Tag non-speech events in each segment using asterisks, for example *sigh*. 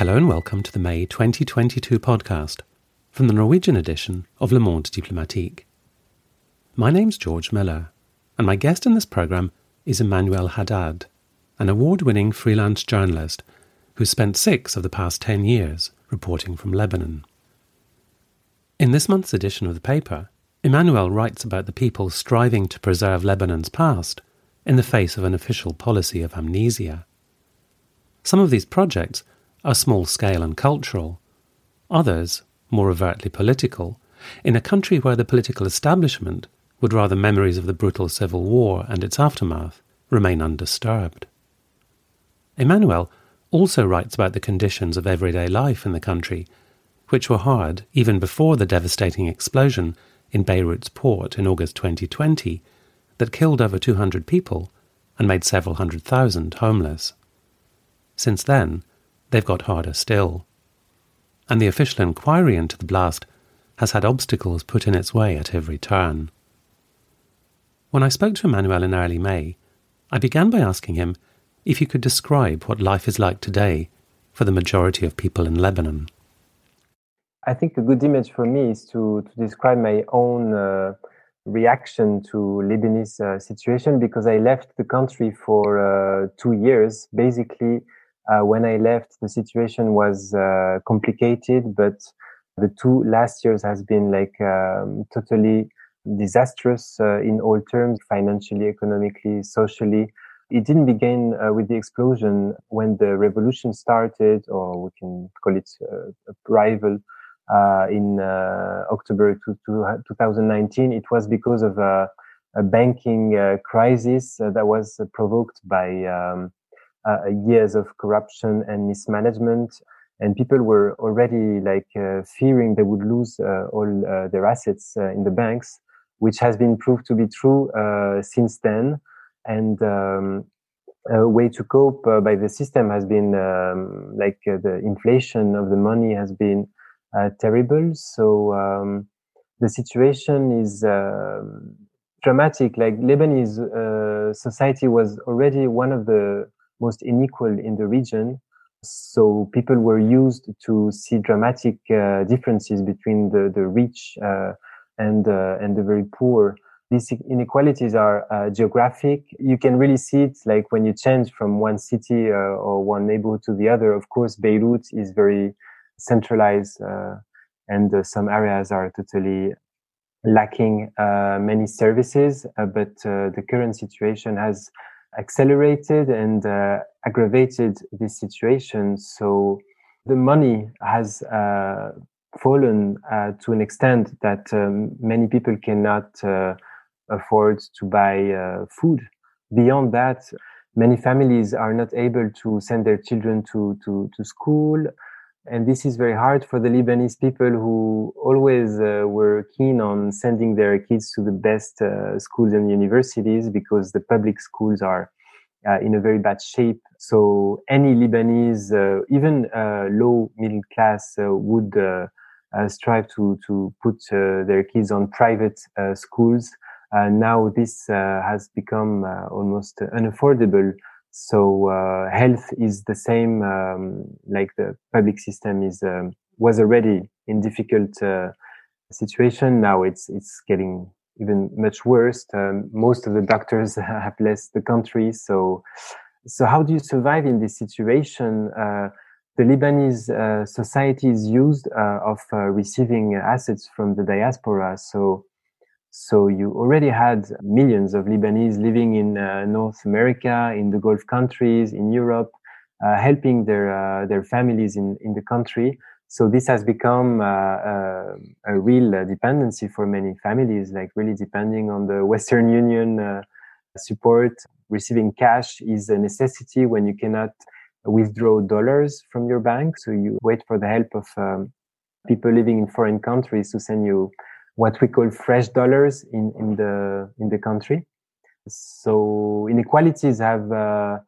Hello and welcome to the May 2022 podcast from the Norwegian edition of Le Monde Diplomatique. My name's George Miller, and my guest in this programme is Emmanuel Haddad, an award winning freelance journalist who spent six of the past ten years reporting from Lebanon. In this month's edition of the paper, Emmanuel writes about the people striving to preserve Lebanon's past in the face of an official policy of amnesia. Some of these projects are small scale and cultural, others more overtly political, in a country where the political establishment would rather memories of the brutal civil war and its aftermath remain undisturbed. Emmanuel also writes about the conditions of everyday life in the country, which were hard even before the devastating explosion in Beirut's port in August 2020 that killed over 200 people and made several hundred thousand homeless. Since then, they've got harder still. And the official inquiry into the blast has had obstacles put in its way at every turn. When I spoke to Emmanuel in early May, I began by asking him if he could describe what life is like today for the majority of people in Lebanon. I think a good image for me is to, to describe my own uh, reaction to Lebanese uh, situation because I left the country for uh, two years, basically uh, when I left, the situation was uh, complicated, but the two last years has been like um, totally disastrous uh, in all terms, financially, economically, socially. It didn't begin uh, with the explosion when the revolution started, or we can call it a rival uh, in October to, to 2019. It was because of a, a banking crisis that was provoked by um, uh, years of corruption and mismanagement. And people were already like uh, fearing they would lose uh, all uh, their assets uh, in the banks which has been proved to be true uh, since then. And um, a way to cope by the system has been um, like the inflation of the money has been terrible. So um, the situation is um, dramatic. Like lebanese society was already one of the most unequal in the region. So people were used to see dramatic uh, differences between the, the rich uh, and, uh, and the very poor. These inequalities are uh, geographic. You can really see it like when you change from one city uh, or one neighborhood to the other. Of course, Beirut is very centralized uh, and some areas are totally lacking many services. but the current situation has accelerated and uh, aggravated this situation. So the money has uh, fallen uh, to an extent that um, many people cannot uh, afford to buy uh, food. Beyond that, many families are not able to send their children to, to, to school and this is very hard for the Lebanese people who always uh, were keen on sending their kids to the best uh, schools and universities because the public schools are uh, in a very bad shape. So any Lebanese, uh, even uh, low middle class, uh, would strive to to put their kids on private schools. now this has become almost unaffordable so uh, health is the same, um, like the public system is um, was already in difficult uh, situation. Now it's it's getting even much worse. Um, most of the doctors *laughs* have left the country. So so how do you survive in this situation? Uh, the Lebanese uh, society is used uh, of uh, receiving assets from the diaspora. So so you already had millions of Lebanese living in uh, North America, in the Gulf countries, in Europe, uh, helping their uh, their families in in the country. So this has become uh, uh, a real dependency for many families, like really depending on the Western *laughs* Union uh, support. Receiving cash is a necessity when you cannot withdraw dollars from your bank. So you wait for the help of um, people living in foreign countries to send you what we call fresh dollars in, in the in the country. So inequalities have uh,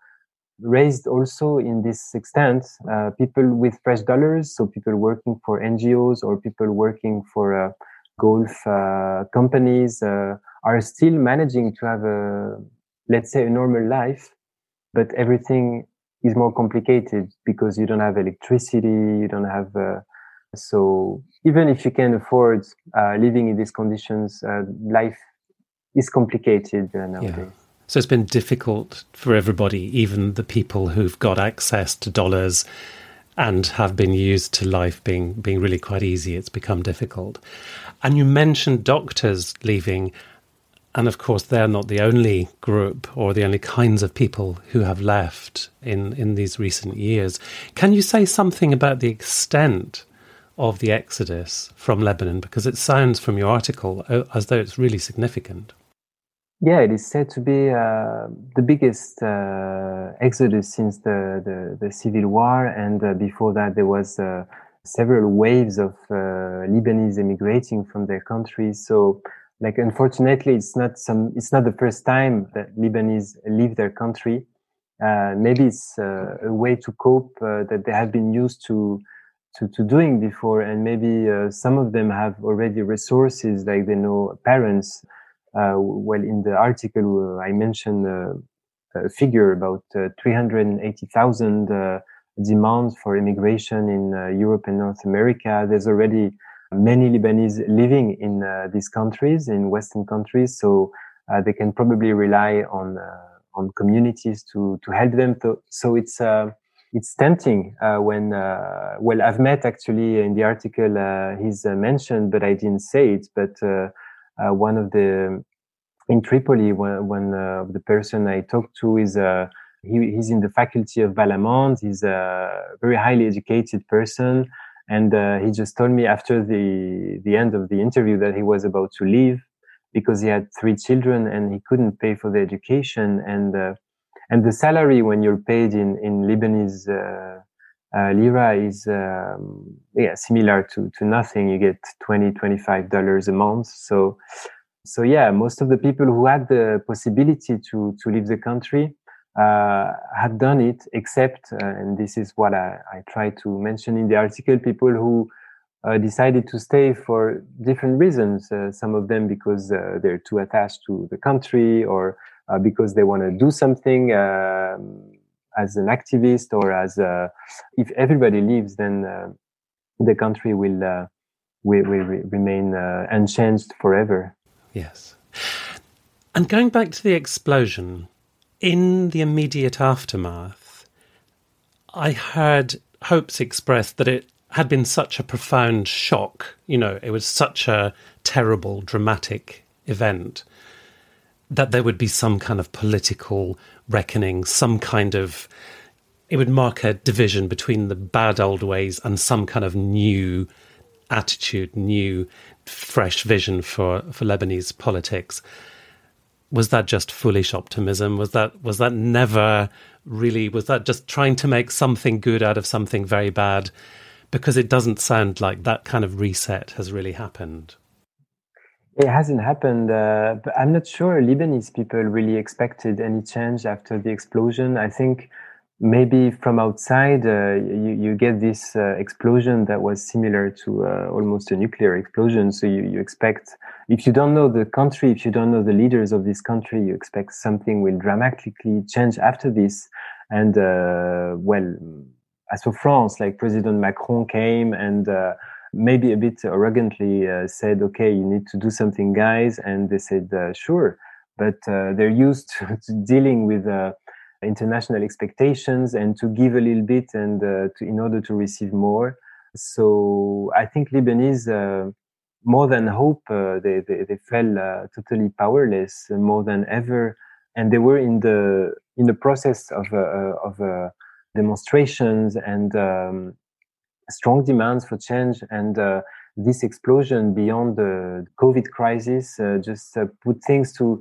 raised also in this extent. Uh, people with fresh dollars, so people working for NGOs or people working for uh, Gulf uh, companies, uh, are still managing to have a let's say a normal life, but everything is more complicated because you don't have electricity, you don't have. So even if you can afford uh, living in these conditions, uh, life is complicated uh, nowadays. Yeah. So it's been difficult for everybody, even the people who've got access to dollars and have been used to life being being really quite easy. It's become difficult. And you mentioned doctors leaving. And of course, they're not the only group or the only kinds of people who have left in, in these recent years. Can you say something about the extent of the exodus from Lebanon? Because it sounds from your article uh, as though it's really significant. Yeah, it is said to be uh, the biggest uh, exodus since the, the, the, civil war. And uh, before that, there was uh, several waves of uh, Lebanese emigrating from their countries. So like unfortunately it's not some it's not the first time that lebanese leave their country maybe it's a way to cope that they have been used to to, to doing before and maybe uh, some of them have already resources like they know parents uh, well in the article uh, i mentioned a figure about 380000 demands for immigration in europe and north america there's already many Lebanese living in uh, these countries, in Western countries, so uh, they can probably rely on uh, on communities to to help them. To, so it's uh, it's tempting uh, when uh, well I've met actually in the article he's mentioned, but I didn't say it. But one of the in Tripoli, one of the person I talked to is he, he's in the faculty of Balamand. He's a very highly educated person. And uh, he just told me after the the end of the interview that he was about to leave because he had three children and he couldn't pay for the education and uh, and the salary when you're paid in in Lebanese uh, uh lira is um, yeah similar to to nothing. You get 20 25 dollars a month. So so yeah, most of the people who had the possibility to to leave the country uh, have done it, except, uh, and this is what I, I, try to mention in the article, people who uh, decided to stay for different reasons. Uh, some of them because uh, they're too attached to the country, or uh, because they want to do something um, as an activist, or as if everybody leaves, then the country will will, will re- remain unchanged forever. Yes. And going back to the explosion, in the immediate aftermath, I heard hopes expressed that it had been such a profound shock. You know, it was such a terrible, dramatic event that there would be some kind of political reckoning, some kind of. It would mark a division between the bad old ways and some kind of new attitude, new, fresh vision for, for Lebanese politics was that just foolish optimism? Was that was that never really? Was that just trying to make something good out of something very bad? Because it doesn't sound like that kind of reset has really happened. It hasn't happened, uh, but I'm not sure Lebanese people really expected any change after the explosion. I think maybe from outside uh, you, you get this uh, explosion that was similar to uh, almost a nuclear explosion so you, you expect if you don't know the country if you don't know the leaders of this country you expect something will dramatically change after this and uh, well as for france like president macron came and uh, maybe a bit arrogantly uh, said okay you need to do something guys and they said sure but they're used *laughs* to, dealing with international expectations and to give a little bit and uh, to, in order to receive more. So I think Lebanese, uh, more than hope, uh, they, they, they, felt uh, totally powerless more than ever. And they were in the, in the process of, uh, uh, of demonstrations and um, strong demands for change. And this explosion beyond the COVID crisis just put things to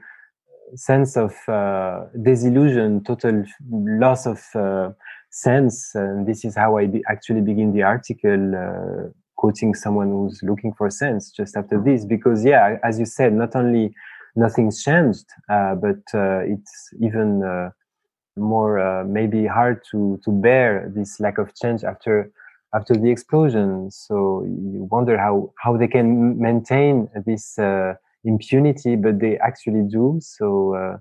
sense of uh, disillusion, total loss of uh, sense. And this is how I be actually begin the article, uh, quoting someone who's looking for sense just after this. Because, yeah, as you said, not only nothing's changed, uh, but uh, it's even uh, more maybe hard to, to bear this lack of change after after the explosion. So you wonder how, how they can maintain this impunity, but they actually do. So uh,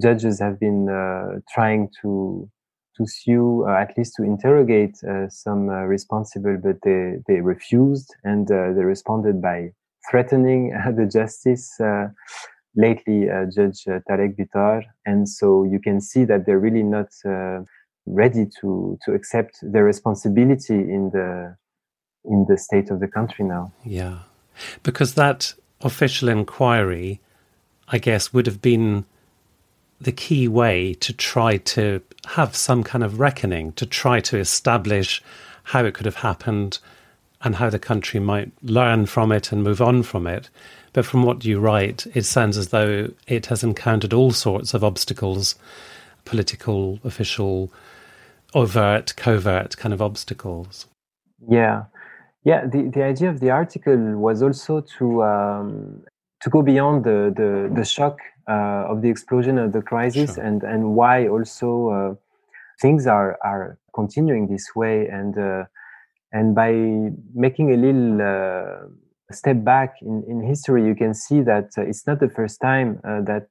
judges have been uh, trying to to to sue, uh, at least to interrogate uh, some uh, responsible, but they, they refused and they responded by threatening the justice. lately, Judge Tarek Bitar, and so you can see that they're really not ready to to accept their responsibility in the in the state of the country now. Yeah, because that official inquiry, I guess, would have been the key way to try to have some kind of reckoning, to try to establish how it could have happened and how the country might learn from it and move on from it. But from what you write, it sounds as though it has encountered all sorts of obstacles political, official, overt, covert kind of obstacles. Yeah. Yeah, the, the idea of the article was also to um, to go beyond the, the, the shock uh, of the explosion of the crisis sure. and and why also uh, things are are continuing this way and uh, and by making a little uh, step back in, in history you can see that uh, it's not the first time uh, that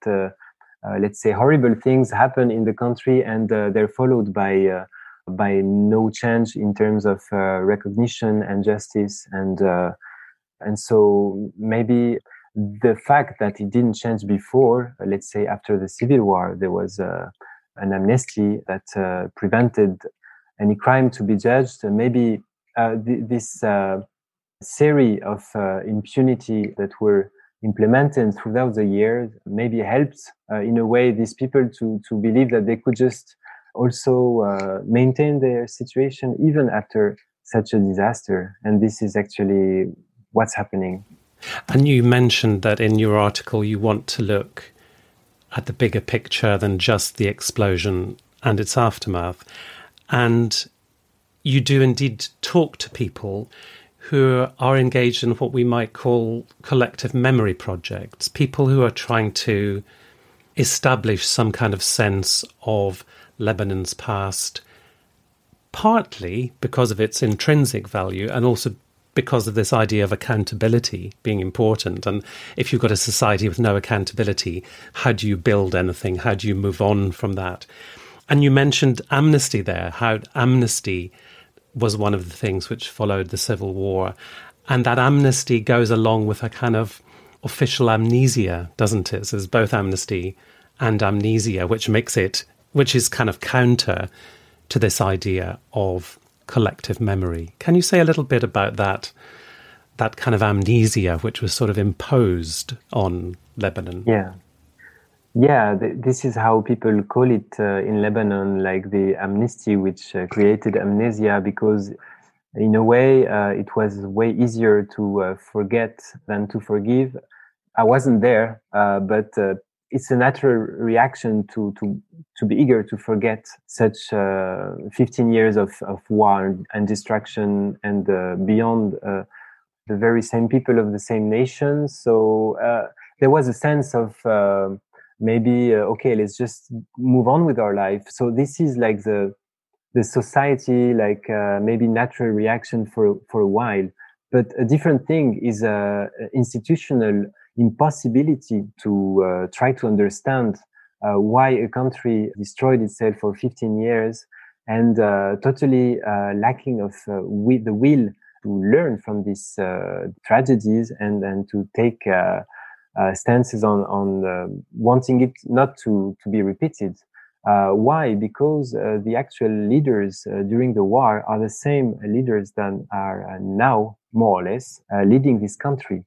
let's say horrible things happen in the country and they're followed by by no change in terms of recognition and justice and and so maybe the fact that it didn't change before, uh, let's say after the civil war, there was uh, an amnesty that uh, prevented any crime to be judged. maybe uh, th- this uh, series of uh, impunity that were implemented throughout the years maybe helped uh, in a way these people to, to believe that they could just also uh, maintain their situation even after such a disaster. And this is actually what's happening. And you mentioned that in your article you want to look at the bigger picture than just the explosion and its aftermath. And you do indeed talk to people who are engaged in what we might call collective memory projects, people who are trying to establish some kind of sense of Lebanon's past, partly because of its intrinsic value and also because of this idea of accountability being important. And if you've got a society with no accountability, how do you build anything? How do you move on from that? And you mentioned amnesty there, how amnesty was one of the things which followed the civil war. And that amnesty goes along with a kind of official amnesia, doesn't it? So there's both amnesty and amnesia, which makes it, which is kind of counter to this idea of collective memory. Can you say a little bit about that? That kind of amnesia, which was sort of imposed on Lebanon. Yeah, yeah. Th- this is how people call it uh, in Lebanon, like the amnesty, which uh, created amnesia, because in a way uh, it was way easier to uh, forget than to forgive. I wasn't there, uh, but uh, it's a natural reaction to to to be eager to forget such uh, 15 years of, of war and destruction and beyond the very same people of the same nation so there was a sense of maybe uh, okay let's just move on with our life. So this is like the the society like maybe natural reaction for for a while. But a different thing is uh, institutional impossibility to uh, try to understand uh, why a country destroyed itself for 15 years and uh, totally uh, lacking of uh, with the will to learn from these uh, tragedies and, and to take stances on, on wanting it not to, to be repeated. why? Because the actual leaders during the war are the same leaders that are now, more or less, leading this country.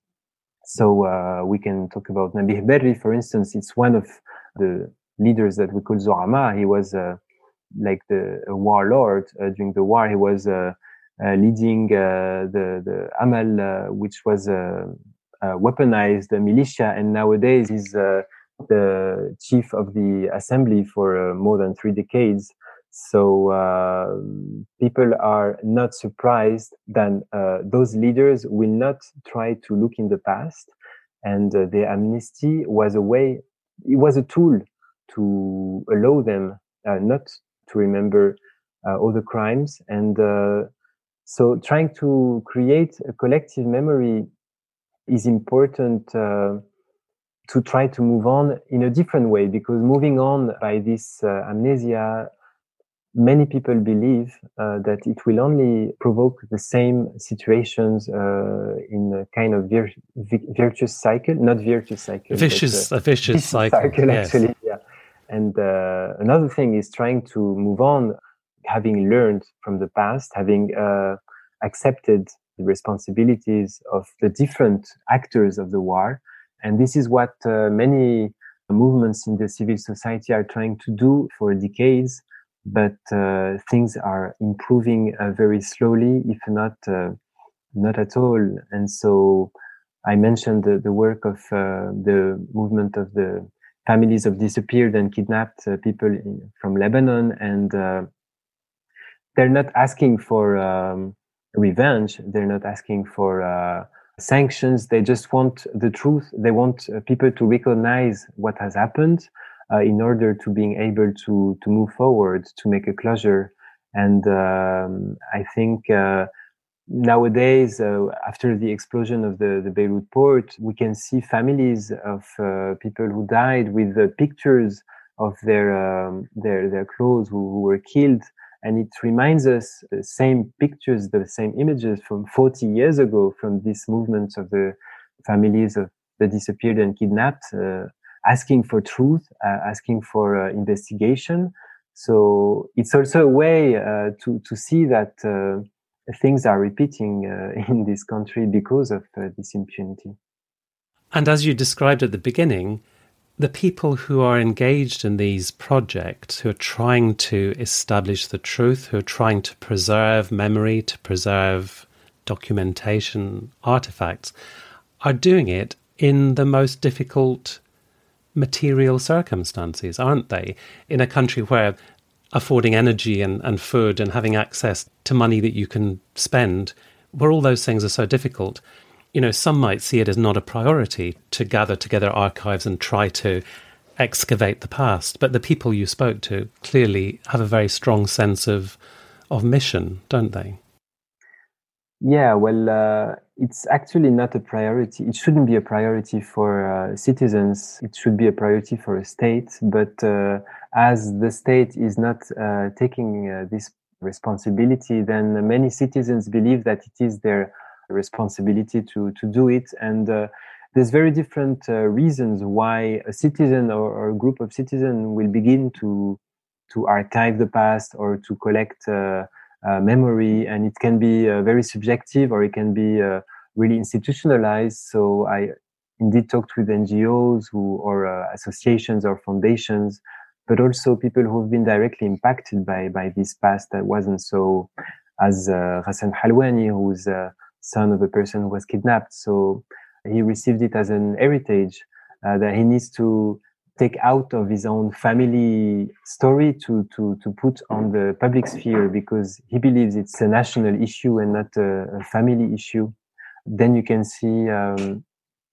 So uh, we can talk about Nabih Berri, for instance. It's one of the leaders that we call Zoama. He was uh, like the warlord uh, during the war. He was uh, uh, leading uh, the the Amal, which was a weaponized militia, and nowadays he's the chief of the assembly for more than three decades. So uh, people are not surprised that uh, those leaders will not try to look in the past, and uh, the amnesty was a way, it was a tool to allow them uh, not to remember uh, all the crimes, and uh, so trying to create a collective memory is important to try to move on in a different way because moving on by this uh, amnesia many people believe uh, that it will only provoke the same situations uh, in a kind of vir- virtuous cycle, not virtuous cycle, vicious, but, uh, a vicious, vicious cycle, cycle yes. actually. Yeah. And uh, another thing is trying to move on, having learned from the past, having uh, accepted the responsibilities of the different actors of the war. And this is what uh, many movements in the civil society are trying to do for decades but uh, things are improving uh, very slowly, if not uh, not at all. And so, I mentioned the, the work of uh, the movement of the families of disappeared and kidnapped uh, people in, from Lebanon, and they're not asking for um, revenge. They're not asking for sanctions. They just want the truth. They want people to recognize what has happened uh, in order to being able to to move forward to make a closure and um, i think uh, nowadays uh, after the explosion of the, the beirut port we can see families of uh, people who died with the pictures of their um, their their clothes who, who, were killed and it reminds us the same pictures the same images from 40 years ago from this movement of the families of the disappeared and kidnapped uh, asking for truth, uh, asking for uh, investigation. So it's also a way uh, to to see that things are repeating *laughs* in this country because of this impunity. And as you described at the beginning, the people who are engaged in these projects, who are trying to establish the truth, who are trying to preserve memory, to preserve documentation artifacts, are doing it in the most difficult material circumstances, aren't they? In a country where affording energy and, and food and having access to money that you can spend, where all those things are so difficult, you know, some might see it as not a priority to gather together archives and try to excavate the past. But the people you spoke to clearly have a very strong sense of of mission, don't they? Yeah, well, uh, it's actually not a priority. It shouldn't be a priority for uh, citizens. It should be a priority for a state. But uh, as the state is not uh, taking uh, this responsibility, then many citizens believe that it is their responsibility to to do it. And uh, there's very different reasons why a citizen or, or, a group of citizens will begin to to archive the past or to collect uh, memory, and it can be uh, very subjective or it can be uh, really institutionalized. So I indeed talked with NGOs who or associations or foundations, but also people who've been directly impacted by by this past that wasn't so as uh, Ghassan Halwani, who's a son of a person who was kidnapped. So he received it as an heritage uh, that he needs to take out of his own family story to, to, to put on the public sphere because he believes it's a national issue and not a, a family issue, then you can see um,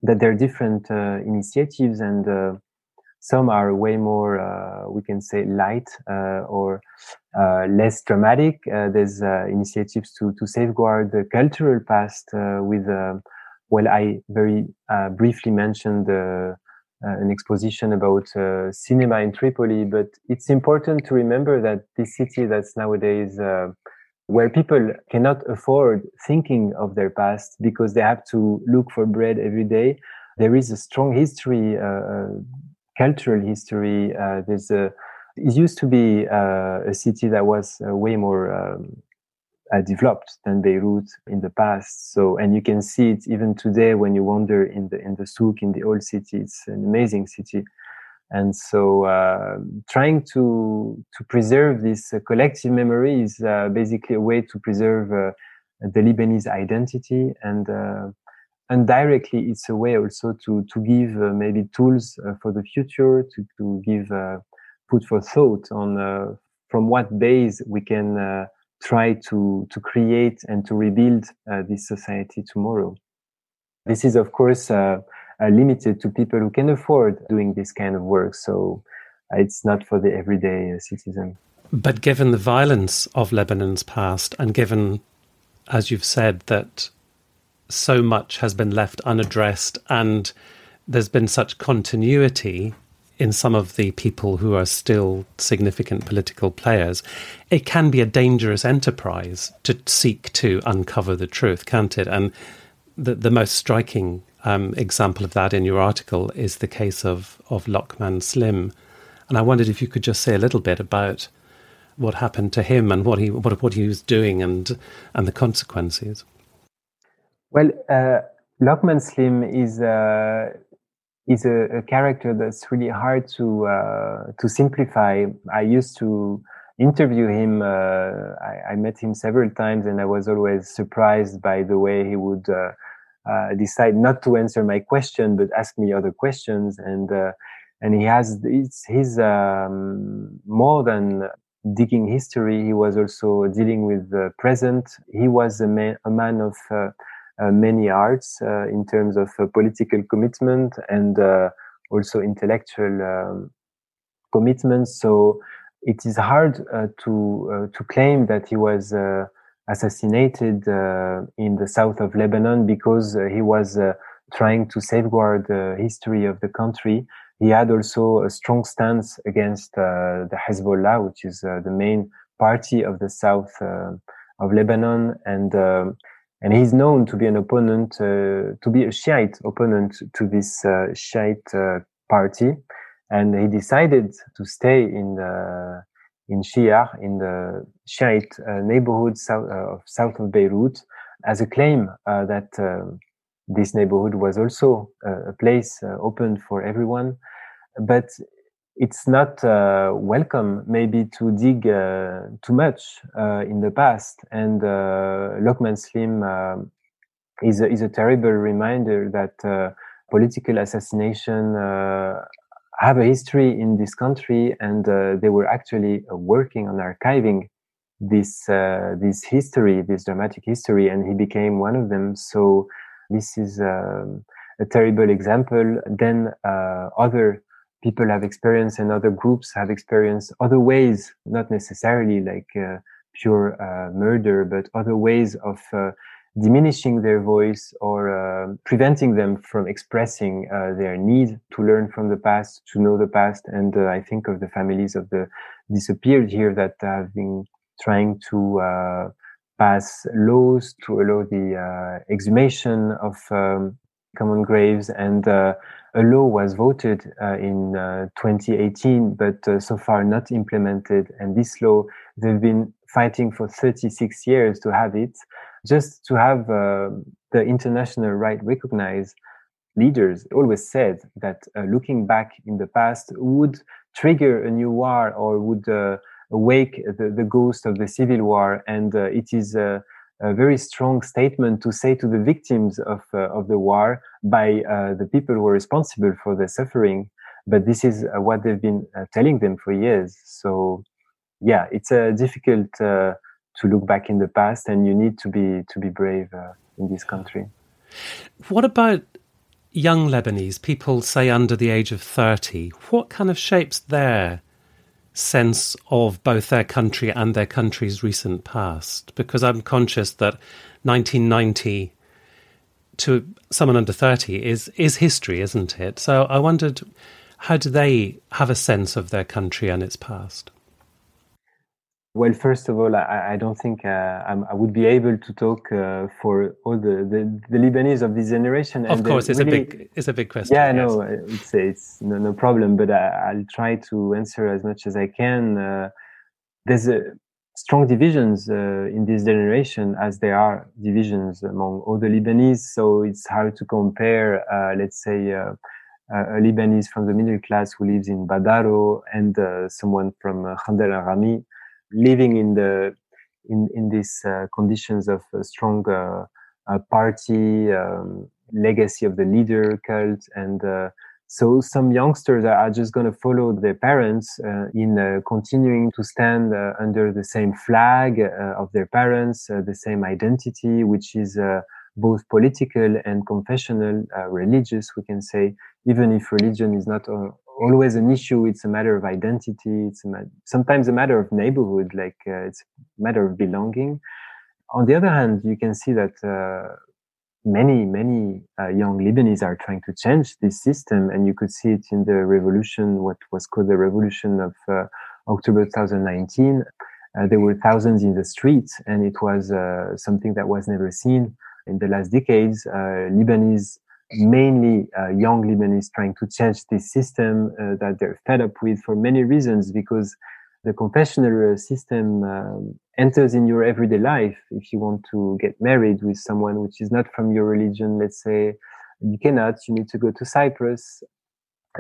that there are different uh, initiatives and uh, some are way more, uh, we can say, light uh, or uh, less dramatic. Uh, there's initiatives to, to safeguard the cultural past with, well, I very briefly mentioned uh, an exposition about uh, cinema in Tripoli, but it's important to remember that this city that's nowadays uh, where people cannot afford thinking of their past because they have to look for bread every day. There is a strong history, cultural history. Uh, there's a, it used to be a city that was way more um, uh, developed than Beirut in the past. So, and you can see it even today when you wander in the in the souk in the old city. It's an amazing city, and so uh, trying to to preserve this uh, collective memory is uh, basically a way to preserve uh, the Lebanese identity and. Uh, and directly, it's a way also to to give maybe tools for the future, to to give put for thought on from what base we can try to to create and to rebuild uh, this society tomorrow. This is, of course, uh, uh, limited to people who can afford doing this kind of work. So uh, it's not for the everyday uh, citizen. But given the violence of Lebanon's past, and given, as you've said, that so much has been left unaddressed and there's been such continuity in some of the people who are still significant political players, it can be a dangerous enterprise to seek to uncover the truth, can't it? And the, the most striking um, example of that in your article is the case of, of Lokman Slim. And I wondered if you could just say a little bit about what happened to him and what he what, what he was doing and and the consequences. Well, uh, Slim is uh, is a, a, character that's really hard to uh, to simplify. I used to interview him. Uh, I, I, met him several times, and I was always surprised by the way he would uh, uh, decide not to answer my question, but ask me other questions. And uh, and he has it's his um, more than digging history. He was also dealing with the present. He was a man, a man of many arts uh, in terms of uh, political commitment and also intellectual um, commitment. So it is hard to to claim that he was assassinated in the south of Lebanon because he was trying to safeguard the history of the country. He had also a strong stance against uh, the Hezbollah, which is uh, the main party of the south uh, of Lebanon, and um, and he's known to be an opponent, uh, to be a Shiite opponent to this uh, Shiite uh, party, and he decided to stay in the in Shia, in the Shiite uh, neighborhood south, uh, of south of Beirut, as a claim uh, that this neighborhood was also a place open for everyone. But it's not uh, welcome maybe to dig uh, too much uh, in the past. And uh, Lokman Slim um, is, a, is a terrible reminder that uh, political assassination uh, have a history in this country, and they were actually working on archiving this this history, this dramatic history, and he became one of them. So this is um, a terrible example. Then other people have experienced and other groups have experienced other ways, not necessarily like uh, pure uh, murder, but other ways of uh, diminishing their voice or uh, preventing them from expressing uh, their need to learn from the past, to know the past. And uh, I think of the families of the disappeared here that have been trying to pass laws to allow the exhumation of um, common graves and a law was voted uh, in uh, 2018, but uh, so far not implemented. And this law, they've been fighting for 36 years to have it, just to have uh, the international right recognized. Leaders always said that uh, looking back in the past would trigger a new war or would uh, awake the, the ghost of the civil war. And it is a very strong statement to say to the victims of uh, of the war by uh, the people who are responsible for the suffering. But this is uh, what they've been telling them for years. So, yeah, it's uh, difficult to look back in the past, and you need to be to be brave in this country. What about young Lebanese people, say under the age of thirty? What kind of shapes their sense of both their country and their country's recent past because I'm conscious that 1990 to someone under 30 is is history isn't it? So I wondered how do they have a sense of their country and its past well, first of all, I, I don't think uh, i would be able to talk uh, for all the, the, the, Lebanese of this generation. Of course, it's really, a big it's a big question. Yeah, yes. no, it's it's no, no problem. But I, will try to answer as much as I can. Uh, there's a strong divisions uh, in this generation, as there are divisions among all the Lebanese. So it's hard to compare, uh, let's say. Uh, a Lebanese from the middle class who lives in Badaro and someone from uh, Khandal Rami living in the in in these uh, conditions of a strong uh, uh, party um, legacy of the leader cult. And so some youngsters are just going to follow their parents uh, in uh, continuing to stand uh, under the same flag of their parents, the same identity, which is both political and confessional, religious, we can say, even if religion is not always an issue. It's a matter of identity. It's a sometimes a matter of neighborhood, like uh, it's a matter of belonging. On the other hand, you can see that uh, many, many uh, young Lebanese are trying to change this system. And you could see it in the revolution, what was called the revolution of uh, October 2019. Uh, there were thousands in the streets, and it was uh, something that was never seen in the last decades. Lebanese, mainly uh, young Lebanese, trying to change this system that they're fed up with for many reasons, because the confessional system um, enters in your everyday life. If you want to get married with someone which is not from your religion, let's say, you cannot. You need to go to Cyprus.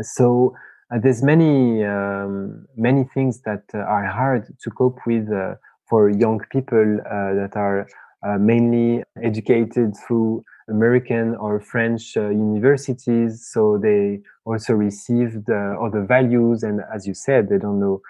So uh, there's many um, many things that uh, are hard to cope with uh, for young people uh, that are uh, mainly educated through American or French uh, universities. So they also received other values, and as you said, they don't know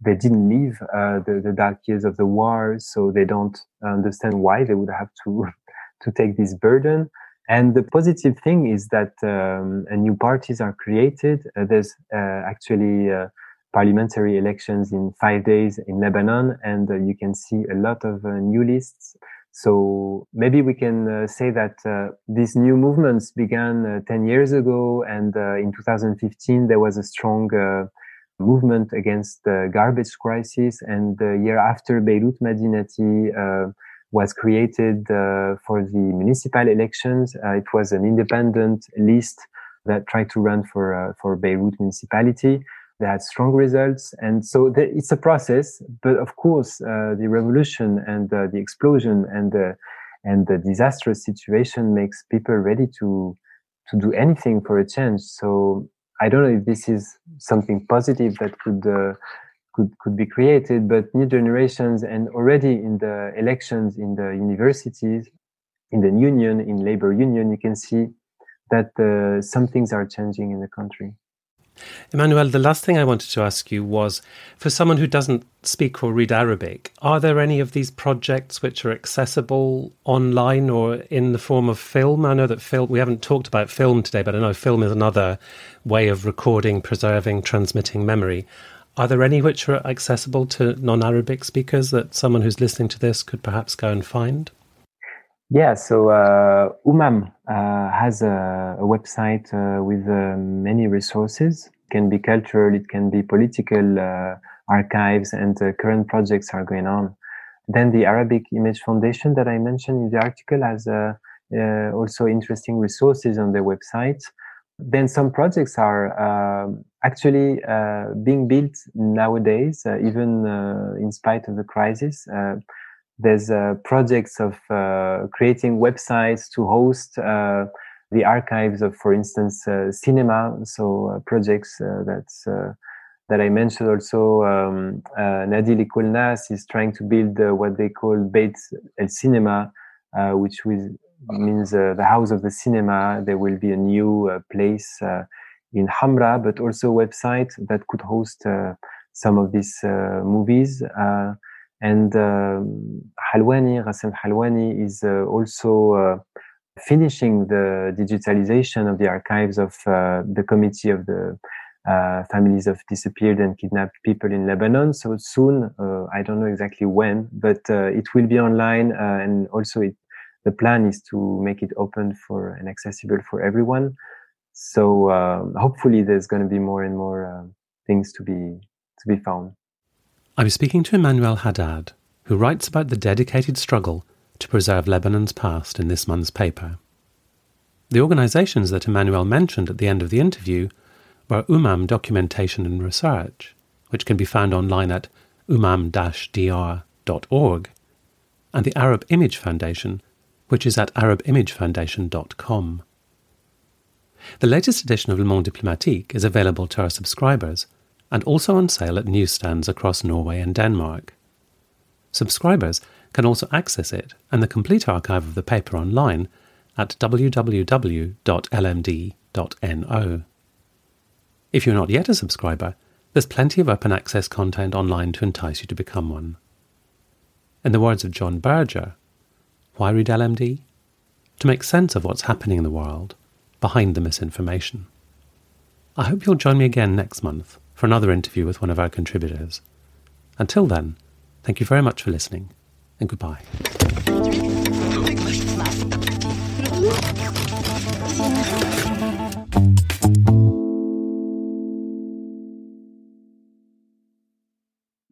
they didn't live uh, the, the, dark years of the war, so they don't understand why they would have to *laughs* to take this burden. And the positive thing is that um, new parties are created. Uh, there's uh, actually uh, parliamentary elections in five days in Lebanon, and uh, you can see a lot of uh, new lists. So maybe we can say that these new movements began 10 years ago, and in 2015 there was a strong movement against the garbage crisis. And the year after, Beirut Madinati uh, was created uh, for the municipal elections. Uh, it was an independent list that tried to run for uh, for Beirut municipality. They had strong results, and so the, it's a process. But of course, uh, the revolution and uh, the explosion and the and the disastrous situation makes people ready to to do anything for a change. So I don't know if this is something positive that could uh, could could be created, but new generations and already in the elections in the universities, in the union, in labor union, you can see that uh, some things are changing in the country. Emmanuel, the last thing I wanted to ask you was for someone who doesn't speak or read Arabic, are there any of these projects which are accessible online or in the form of film? I know that film, we haven't talked about film today, but I know film is another way of recording, preserving, transmitting memory. Are there any which are accessible to non Arabic speakers that someone who's listening to this could perhaps go and find? Yeah, so uh, Umam uh, has a, a website uh, with uh, many resources. It can be cultural, it can be political uh, archives, and uh, current projects are going on. Then the Arabic Image Foundation that I mentioned in the article has also interesting resources on their website. Then some projects are um, actually being built nowadays, even in spite of the crisis there's uh, projects of uh, creating websites to host uh, the archives of, for instance, uh, cinema. So uh, projects uh, that's that I mentioned also. Um, Nadi Lekol Nas is trying to build what they call Beit El Cinema, which means the house of the cinema. There will be a new place in Hamra, but also a website that could host some of these movies. And um, Halwani, Rassem Halwani, is uh, also uh, finishing the digitalization of the archives of uh, the Committee of the uh, Families of Disappeared and Kidnapped People in Lebanon. So soon, uh, I don't know exactly when, but uh, it will be online. and also, it, the plan is to make it open for and accessible for everyone. So um, hopefully, there's going to be more and more things to be to be found. I'm speaking to Emmanuel Haddad, who writes about the dedicated struggle to preserve Lebanon's past in this month's paper. The organisations that Emmanuel mentioned at the end of the interview were UMAM Documentation and Research, which can be found online at umam-dr.org, and the Arab Image Foundation, which is at arabimagefoundation.com. The latest edition of Le Monde Diplomatique is available to our subscribers – and also on sale at newsstands across Norway and Denmark. Subscribers can also access it and the complete archive of the paper online at www.lmd.no. If you're not yet a subscriber, there's plenty of open access content online to entice you to become one. In the words of John Berger, why read LMD? To make sense of what's happening in the world behind the misinformation. I hope you'll join me again next month for another interview with one of our contributors. Until then, thank you very much for listening, and goodbye.